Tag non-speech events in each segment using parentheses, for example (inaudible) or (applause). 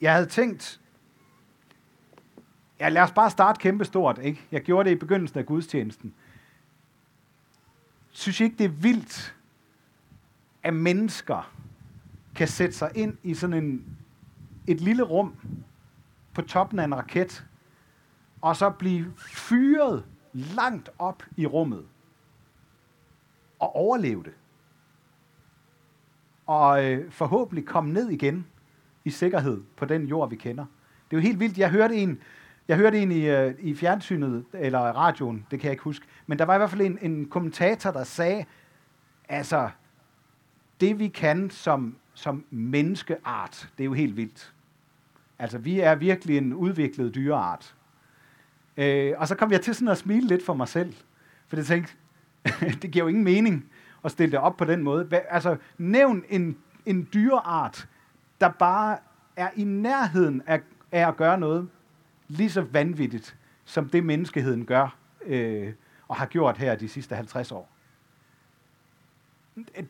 jeg havde tænkt, ja, lad os bare starte kæmpestort, ikke? Jeg gjorde det i begyndelsen af gudstjenesten. Synes I ikke, det er vildt, at mennesker kan sætte sig ind i sådan en, et lille rum på toppen af en raket, og så blive fyret langt op i rummet og overleve det. Og øh, forhåbentlig komme ned igen i sikkerhed på den jord, vi kender. Det er jo helt vildt. Jeg hørte en, jeg hørte en i, øh, i fjernsynet, eller radioen, det kan jeg ikke huske, men der var i hvert fald en, en kommentator, der sagde, altså, det vi kan som, som menneskeart, det er jo helt vildt. Altså, vi er virkelig en udviklet dyreart. Øh, og så kom jeg til sådan at smile lidt for mig selv, for jeg tænkte, (laughs) det giver jo ingen mening at stille det op på den måde. Hva, altså, nævn en, en dyreart, der bare er i nærheden af, af at gøre noget lige så vanvittigt, som det menneskeheden gør øh, og har gjort her de sidste 50 år.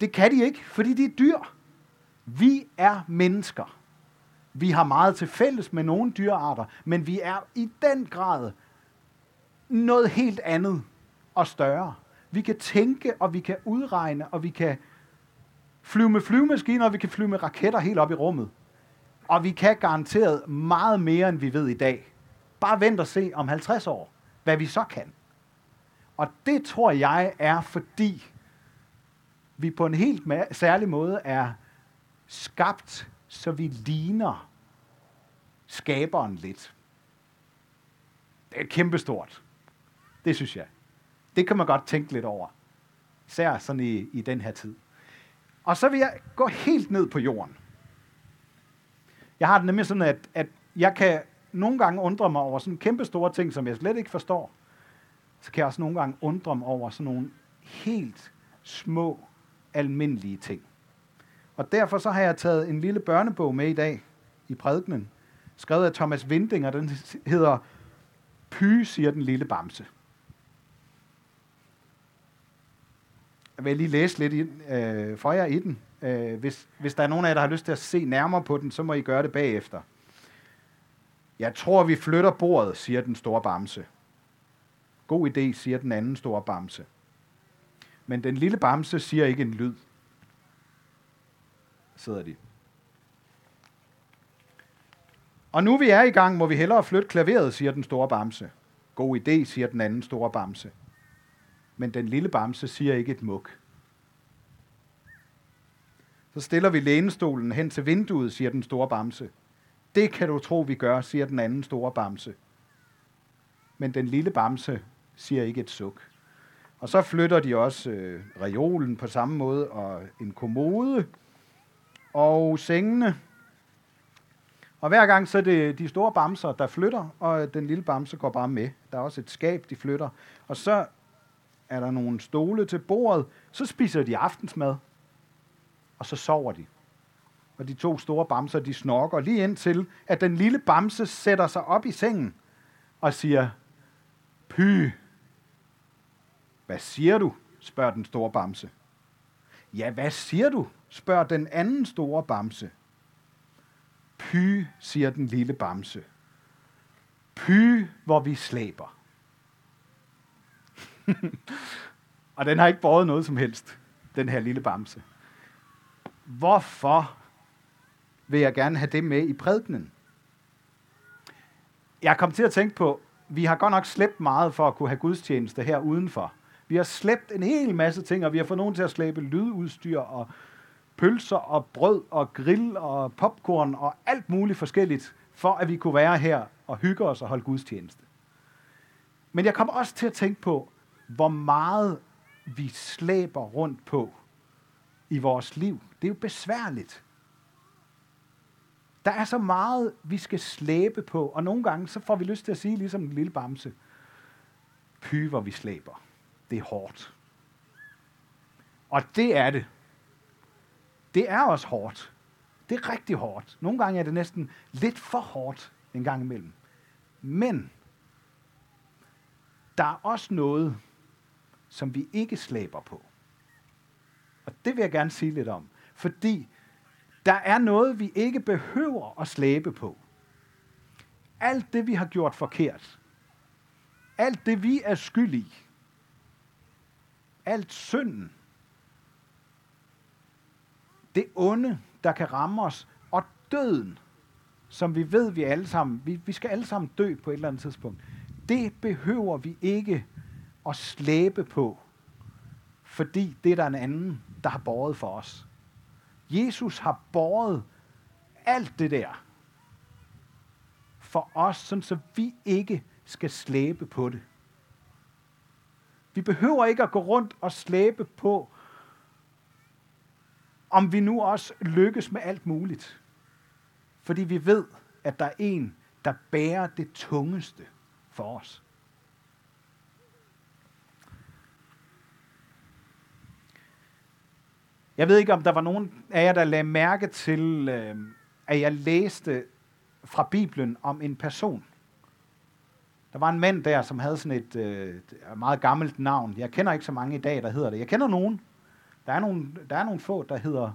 Det kan de ikke, fordi de er dyr. Vi er mennesker. Vi har meget til fælles med nogle dyrearter, men vi er i den grad noget helt andet og større. Vi kan tænke, og vi kan udregne, og vi kan flyve med flyvemaskiner, og vi kan flyve med raketter helt op i rummet. Og vi kan garanteret meget mere, end vi ved i dag. Bare vent og se om 50 år, hvad vi så kan. Og det tror jeg er, fordi vi på en helt særlig måde er skabt, så vi ligner skaberen lidt. Det er kæmpestort. Det synes jeg. Det kan man godt tænke lidt over. Især sådan i, i den her tid. Og så vil jeg gå helt ned på jorden. Jeg har det nemlig sådan, at, at jeg kan nogle gange undre mig over sådan kæmpe store ting, som jeg slet ikke forstår. Så kan jeg også nogle gange undre mig over sådan nogle helt små, almindelige ting. Og derfor så har jeg taget en lille børnebog med i dag i prædikenen, skrevet af Thomas Vinding, og den hedder Py, siger den lille bamse. Jeg vil lige læse lidt ind, øh, for jer i den. Øh, hvis, hvis der er nogen af jer, der har lyst til at se nærmere på den, så må I gøre det bagefter. Jeg tror, vi flytter bordet, siger den store bamse. God idé, siger den anden store bamse. Men den lille bamse siger ikke en lyd. Sidder de. Og nu vi er i gang, må vi hellere flytte klaveret, siger den store bamse. God idé, siger den anden store bamse. Men den lille bamse siger ikke et muk. Så stiller vi lænestolen hen til vinduet, siger den store bamse. Det kan du tro, vi gør, siger den anden store bamse. Men den lille bamse siger ikke et suk. Og så flytter de også øh, reolen på samme måde, og en kommode, og sengene. Og hver gang så er det de store bamser, der flytter, og den lille bamse går bare med. Der er også et skab, de flytter. Og så er der nogle stole til bordet, så spiser de aftensmad, og så sover de. Og de to store bamser, de snorker lige indtil, at den lille bamse sætter sig op i sengen og siger, Py. Hvad siger du? spørger den store bamse. Ja, hvad siger du? spørger den anden store bamse. Py, siger den lille bamse. Py, hvor vi slæber. (laughs) og den har ikke båret noget som helst, den her lille bamse. Hvorfor vil jeg gerne have det med i prædikenen? Jeg kom til at tænke på, vi har godt nok slæbt meget for at kunne have gudstjeneste her udenfor. Vi har slæbt en hel masse ting, og vi har fået nogen til at slæbe lydudstyr og pølser og brød og grill og popcorn og alt muligt forskelligt, for at vi kunne være her og hygge os og holde gudstjeneste. Men jeg kom også til at tænke på, hvor meget vi slæber rundt på i vores liv. Det er jo besværligt. Der er så meget, vi skal slæbe på, og nogle gange så får vi lyst til at sige, ligesom en lille bamse, py, hvor vi slæber. Det er hårdt. Og det er det. Det er også hårdt. Det er rigtig hårdt. Nogle gange er det næsten lidt for hårdt en gang imellem. Men der er også noget, som vi ikke slæber på. Og det vil jeg gerne sige lidt om. Fordi Der er noget, vi ikke behøver at slæbe på. Alt det, vi har gjort forkert. Alt det, vi er skyld i. Alt synden. Det onde, der kan ramme os. Og døden, som vi ved, vi alle sammen, vi, vi skal alle sammen dø på et eller andet tidspunkt. Det behøver vi ikke at slæbe på, fordi det er der en anden, der har båret for os. Jesus har båret alt det der for os, sådan så vi ikke skal slæbe på det. Vi behøver ikke at gå rundt og slæbe på, om vi nu også lykkes med alt muligt. Fordi vi ved, at der er en, der bærer det tungeste for os. Jeg ved ikke, om der var nogen af jer, der lagde mærke til, øh, at jeg læste fra Bibelen om en person. Der var en mand der, som havde sådan et øh, meget gammelt navn. Jeg kender ikke så mange i dag, der hedder det. Jeg kender nogen. Der er nogle, der er nogle få, der hedder,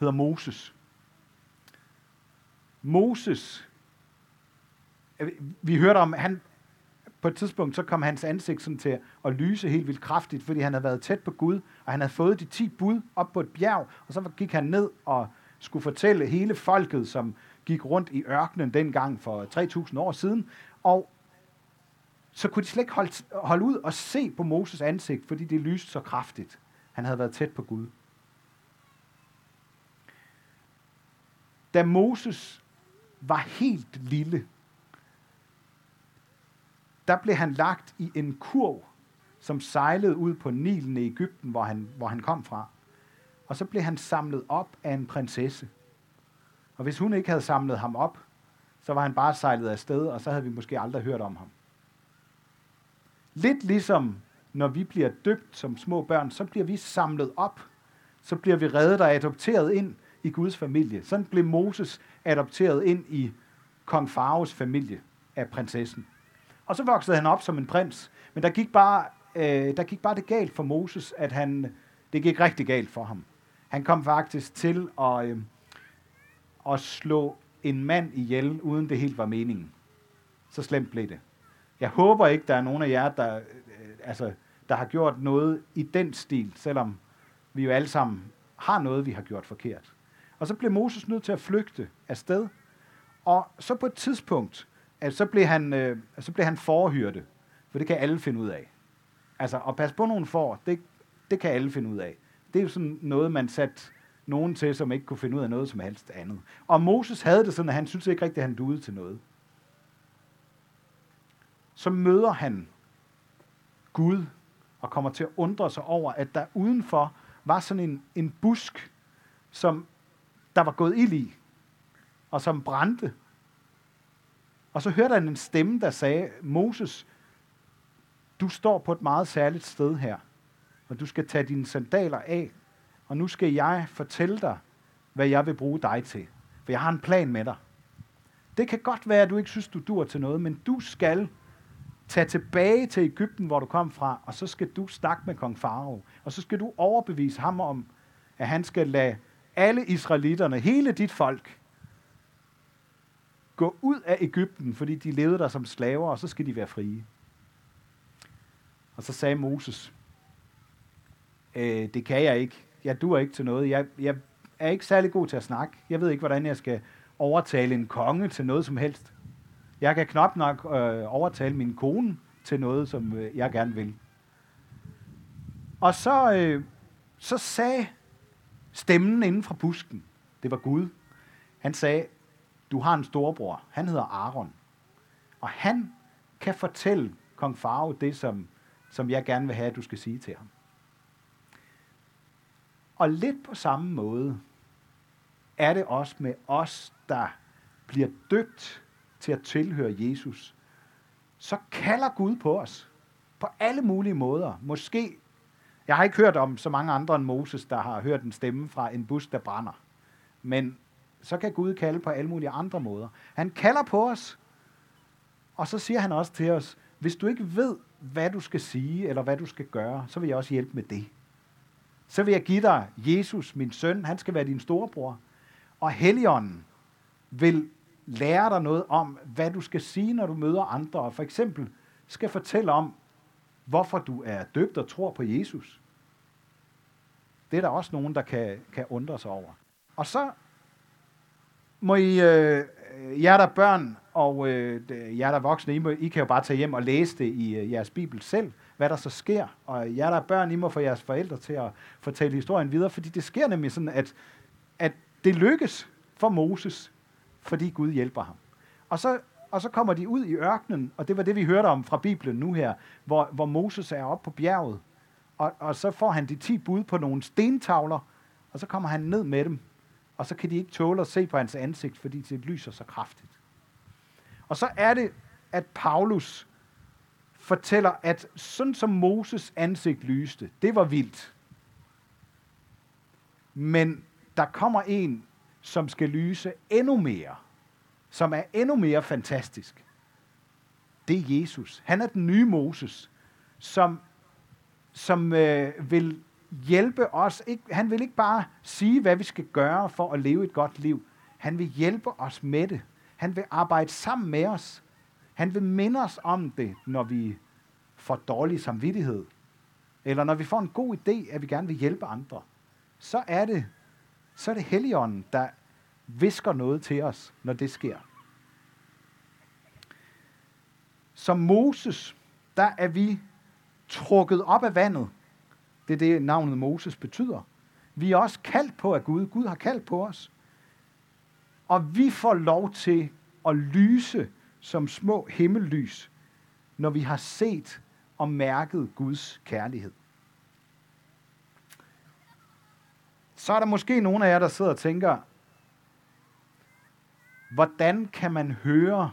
hedder Moses. Moses, øh, vi hørte om, han, på et tidspunkt, så kom hans ansigt sådan til at lyse helt vildt kraftigt, fordi han havde været tæt på Gud, og han havde fået de ti bud op på et bjerg, og så gik han ned og skulle fortælle hele folket, som gik rundt i ørkenen dengang for 3.000 år siden, og så kunne de slet ikke holde, holde ud og se på Moses ansigt, fordi det lyste så kraftigt. Han havde været tæt på Gud. Da Moses var helt lille, der blev han lagt i en kurv, som sejlede ud på Nilen i Ægypten, hvor han, hvor han kom fra. Og så blev han samlet op af en prinsesse. Og hvis hun ikke havde samlet ham op, så var han bare sejlet afsted, og så havde vi måske aldrig hørt om ham. Lidt ligesom når vi bliver døbt som små børn, så bliver vi samlet op. Så bliver vi reddet og adopteret ind i Guds familie. Sådan blev Moses adopteret ind i kong Faros familie af prinsessen. Og så voksede han op som en prins. Men der gik bare, øh, der gik bare det galt for Moses, at han, det gik rigtig galt for ham. Han kom faktisk til at, øh, at slå en mand ihjel, uden det helt var meningen. Så slemt blev det. Jeg håber ikke, der er nogen af jer, der, øh, altså, der har gjort noget i den stil, selvom vi jo alle sammen har noget, vi har gjort forkert. Og så blev Moses nødt til at flygte afsted. Og så på et tidspunkt, at så blev han, øh, så blev han forhyrte, for det kan alle finde ud af. Altså, at passe på nogle får, det, det kan alle finde ud af. Det er jo sådan noget, man satte nogen til, som ikke kunne finde ud af noget som helst andet. Og Moses havde det sådan, at han synes ikke rigtigt, at han duede til noget. Så møder han Gud og kommer til at undre sig over, at der udenfor var sådan en, en busk, som der var gået ild i, og som brændte. Og så hørte han en stemme, der sagde, Moses, du står på et meget særligt sted her, og du skal tage dine sandaler af, og nu skal jeg fortælle dig, hvad jeg vil bruge dig til. For jeg har en plan med dig. Det kan godt være, at du ikke synes, du dur til noget, men du skal tage tilbage til Ægypten, hvor du kom fra, og så skal du snakke med kong Farao. Og så skal du overbevise ham om, at han skal lade alle israelitterne, hele dit folk, gå ud af Ægypten, fordi de levede der som slaver, og så skal de være frie. Og så sagde Moses, øh, det kan jeg ikke. Jeg duer ikke til noget. Jeg, jeg er ikke særlig god til at snakke. Jeg ved ikke, hvordan jeg skal overtale en konge til noget som helst. Jeg kan knap nok øh, overtale min kone til noget, som øh, jeg gerne vil. Og så, øh, så sagde stemmen inden fra busken, det var Gud, han sagde, du har en storbror, han hedder Aaron, og han kan fortælle kong Farao det, som, som jeg gerne vil have, at du skal sige til ham. Og lidt på samme måde er det også med os, der bliver døbt til at tilhøre Jesus, så kalder Gud på os på alle mulige måder. Måske, jeg har ikke hørt om så mange andre end Moses, der har hørt en stemme fra en bus, der brænder. Men så kan Gud kalde på alle mulige andre måder. Han kalder på os, og så siger han også til os, hvis du ikke ved, hvad du skal sige, eller hvad du skal gøre, så vil jeg også hjælpe med det. Så vil jeg give dig Jesus, min søn, han skal være din storebror. Og Helligånden vil lære dig noget om, hvad du skal sige, når du møder andre. Og for eksempel skal fortælle om, hvorfor du er døbt og tror på Jesus. Det er der også nogen, der kan, kan undre sig over. Og så må I, øh, jer der børn og øh, jer der voksne, I, må, I kan jo bare tage hjem og læse det i øh, jeres bibel selv, hvad der så sker. Og jer der børn, I må få jeres forældre til at fortælle historien videre, fordi det sker nemlig sådan, at, at det lykkes for Moses, fordi Gud hjælper ham. Og så, og så kommer de ud i ørkenen, og det var det, vi hørte om fra Bibelen nu her, hvor, hvor Moses er oppe på bjerget, og, og så får han de ti bud på nogle stentavler, og så kommer han ned med dem, og så kan de ikke tåle at se på hans ansigt, fordi det lyser så kraftigt. Og så er det, at Paulus fortæller, at sådan som Moses ansigt lyste, det var vildt. Men der kommer en, som skal lyse endnu mere, som er endnu mere fantastisk. Det er Jesus. Han er den nye Moses, som, som øh, vil hjælpe os. Ikke, han vil ikke bare sige, hvad vi skal gøre for at leve et godt liv. Han vil hjælpe os med det. Han vil arbejde sammen med os. Han vil minde os om det, når vi får dårlig samvittighed. Eller når vi får en god idé, at vi gerne vil hjælpe andre. Så er det, så er det Helligånden, der visker noget til os, når det sker. Som Moses, der er vi trukket op af vandet. Det er det, navnet Moses betyder. Vi er også kaldt på af Gud. Gud har kaldt på os. Og vi får lov til at lyse som små himmellys, når vi har set og mærket Guds kærlighed. Så er der måske nogle af jer, der sidder og tænker, hvordan kan man høre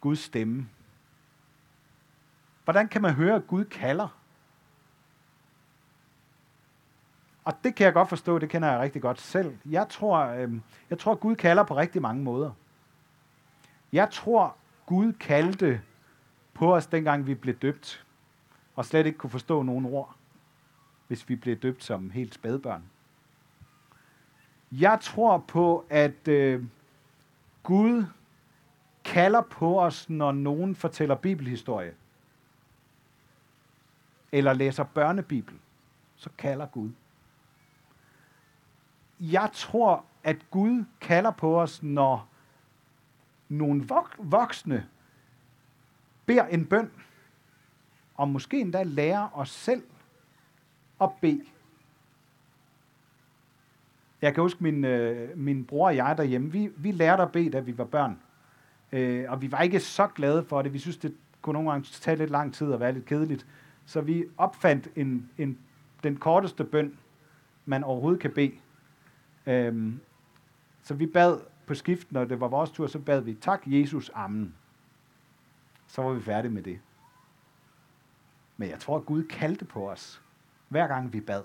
Guds stemme? Hvordan kan man høre, at Gud kalder? Og det kan jeg godt forstå, det kender jeg rigtig godt selv. Jeg tror, øh, jeg tror Gud kalder på rigtig mange måder. Jeg tror, Gud kaldte på os, dengang vi blev døbt, og slet ikke kunne forstå nogen ord, hvis vi blev døbt som helt spædbørn. Jeg tror på, at øh, Gud kalder på os, når nogen fortæller bibelhistorie, eller læser børnebibel, så kalder Gud. Jeg tror, at Gud kalder på os, når nogle voksne beder en bøn, og måske endda lærer os selv at bede. Jeg kan huske, min, øh, min bror og jeg derhjemme, vi, vi lærte at bede, da vi var børn. Øh, og vi var ikke så glade for det. Vi synes, det kunne nogle gange tage lidt lang tid og være lidt kedeligt. Så vi opfandt en, en, den korteste bøn, man overhovedet kan bede. Øhm, så vi bad på skift, når det var vores tur, så bad vi, tak Jesus, amen. Så var vi færdige med det. Men jeg tror, at Gud kaldte på os, hver gang vi bad.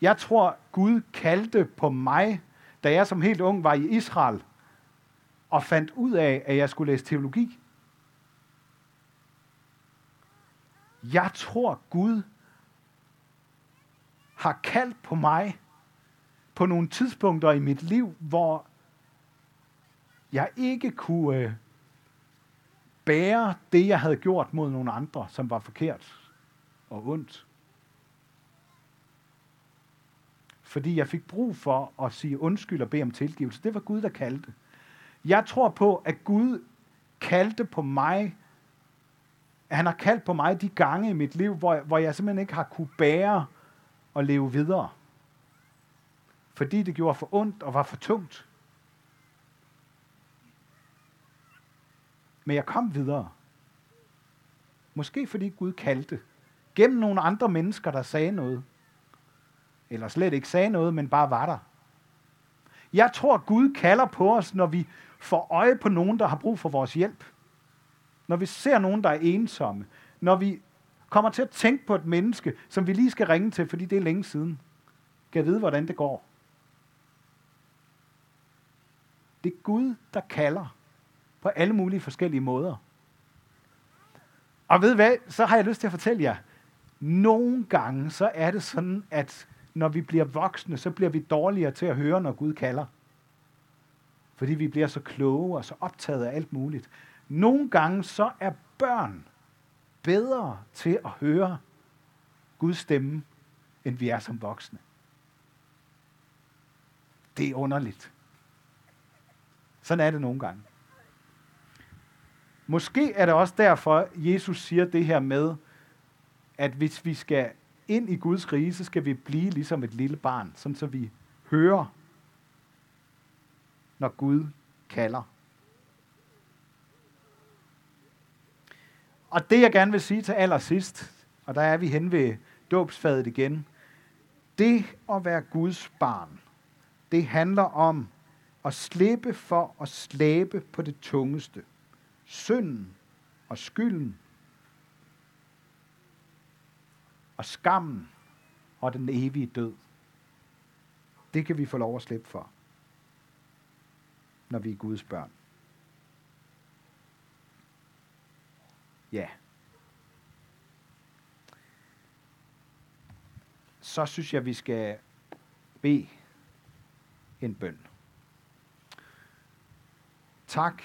Jeg tror, Gud kaldte på mig, da jeg som helt ung var i Israel, og fandt ud af, at jeg skulle læse teologi. Jeg tror, Gud har kaldt på mig på nogle tidspunkter i mit liv, hvor jeg ikke kunne øh, bære det, jeg havde gjort mod nogle andre, som var forkert og ondt. Fordi jeg fik brug for at sige undskyld og bede om tilgivelse. Det var Gud, der kaldte. Jeg tror på, at Gud kaldte på mig, han har kaldt på mig de gange i mit liv, hvor, hvor jeg simpelthen ikke har kunne bære og leve videre. Fordi det gjorde for ondt og var for tungt. Men jeg kom videre. Måske fordi Gud kaldte. Gennem nogle andre mennesker, der sagde noget. Eller slet ikke sagde noget, men bare var der. Jeg tror, Gud kalder på os, når vi får øje på nogen, der har brug for vores hjælp. Når vi ser nogen, der er ensomme. Når vi kommer til at tænke på et menneske, som vi lige skal ringe til, fordi det er længe siden. Kan jeg vide, hvordan det går? Det er Gud, der kalder på alle mulige forskellige måder. Og ved hvad, så har jeg lyst til at fortælle jer, nogle gange så er det sådan, at når vi bliver voksne, så bliver vi dårligere til at høre, når Gud kalder. Fordi vi bliver så kloge og så optaget af alt muligt. Nogle gange så er børn bedre til at høre Guds stemme, end vi er som voksne. Det er underligt. Sådan er det nogle gange. Måske er det også derfor, Jesus siger det her med, at hvis vi skal ind i Guds rige, så skal vi blive ligesom et lille barn, sådan så vi hører, når Gud kalder. Og det jeg gerne vil sige til allersidst, og der er vi hen ved dåbsfadet igen, det at være Guds barn, det handler om at slippe for at slæbe på det tungeste. Synden og skylden og skammen og den evige død. Det kan vi få lov at slippe for, når vi er Guds børn. Ja. Så synes jeg, vi skal bede en bøn. Tak,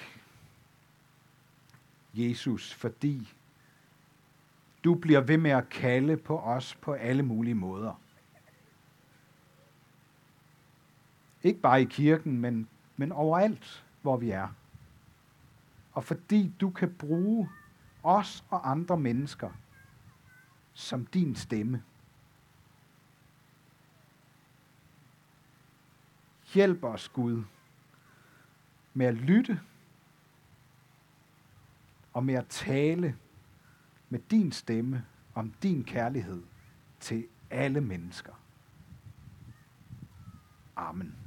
Jesus, fordi du bliver ved med at kalde på os på alle mulige måder. Ikke bare i kirken, men, men overalt, hvor vi er. Og fordi du kan bruge os og andre mennesker som din stemme. Hjælp os, Gud, med at lytte og med at tale med din stemme om din kærlighed til alle mennesker. Amen.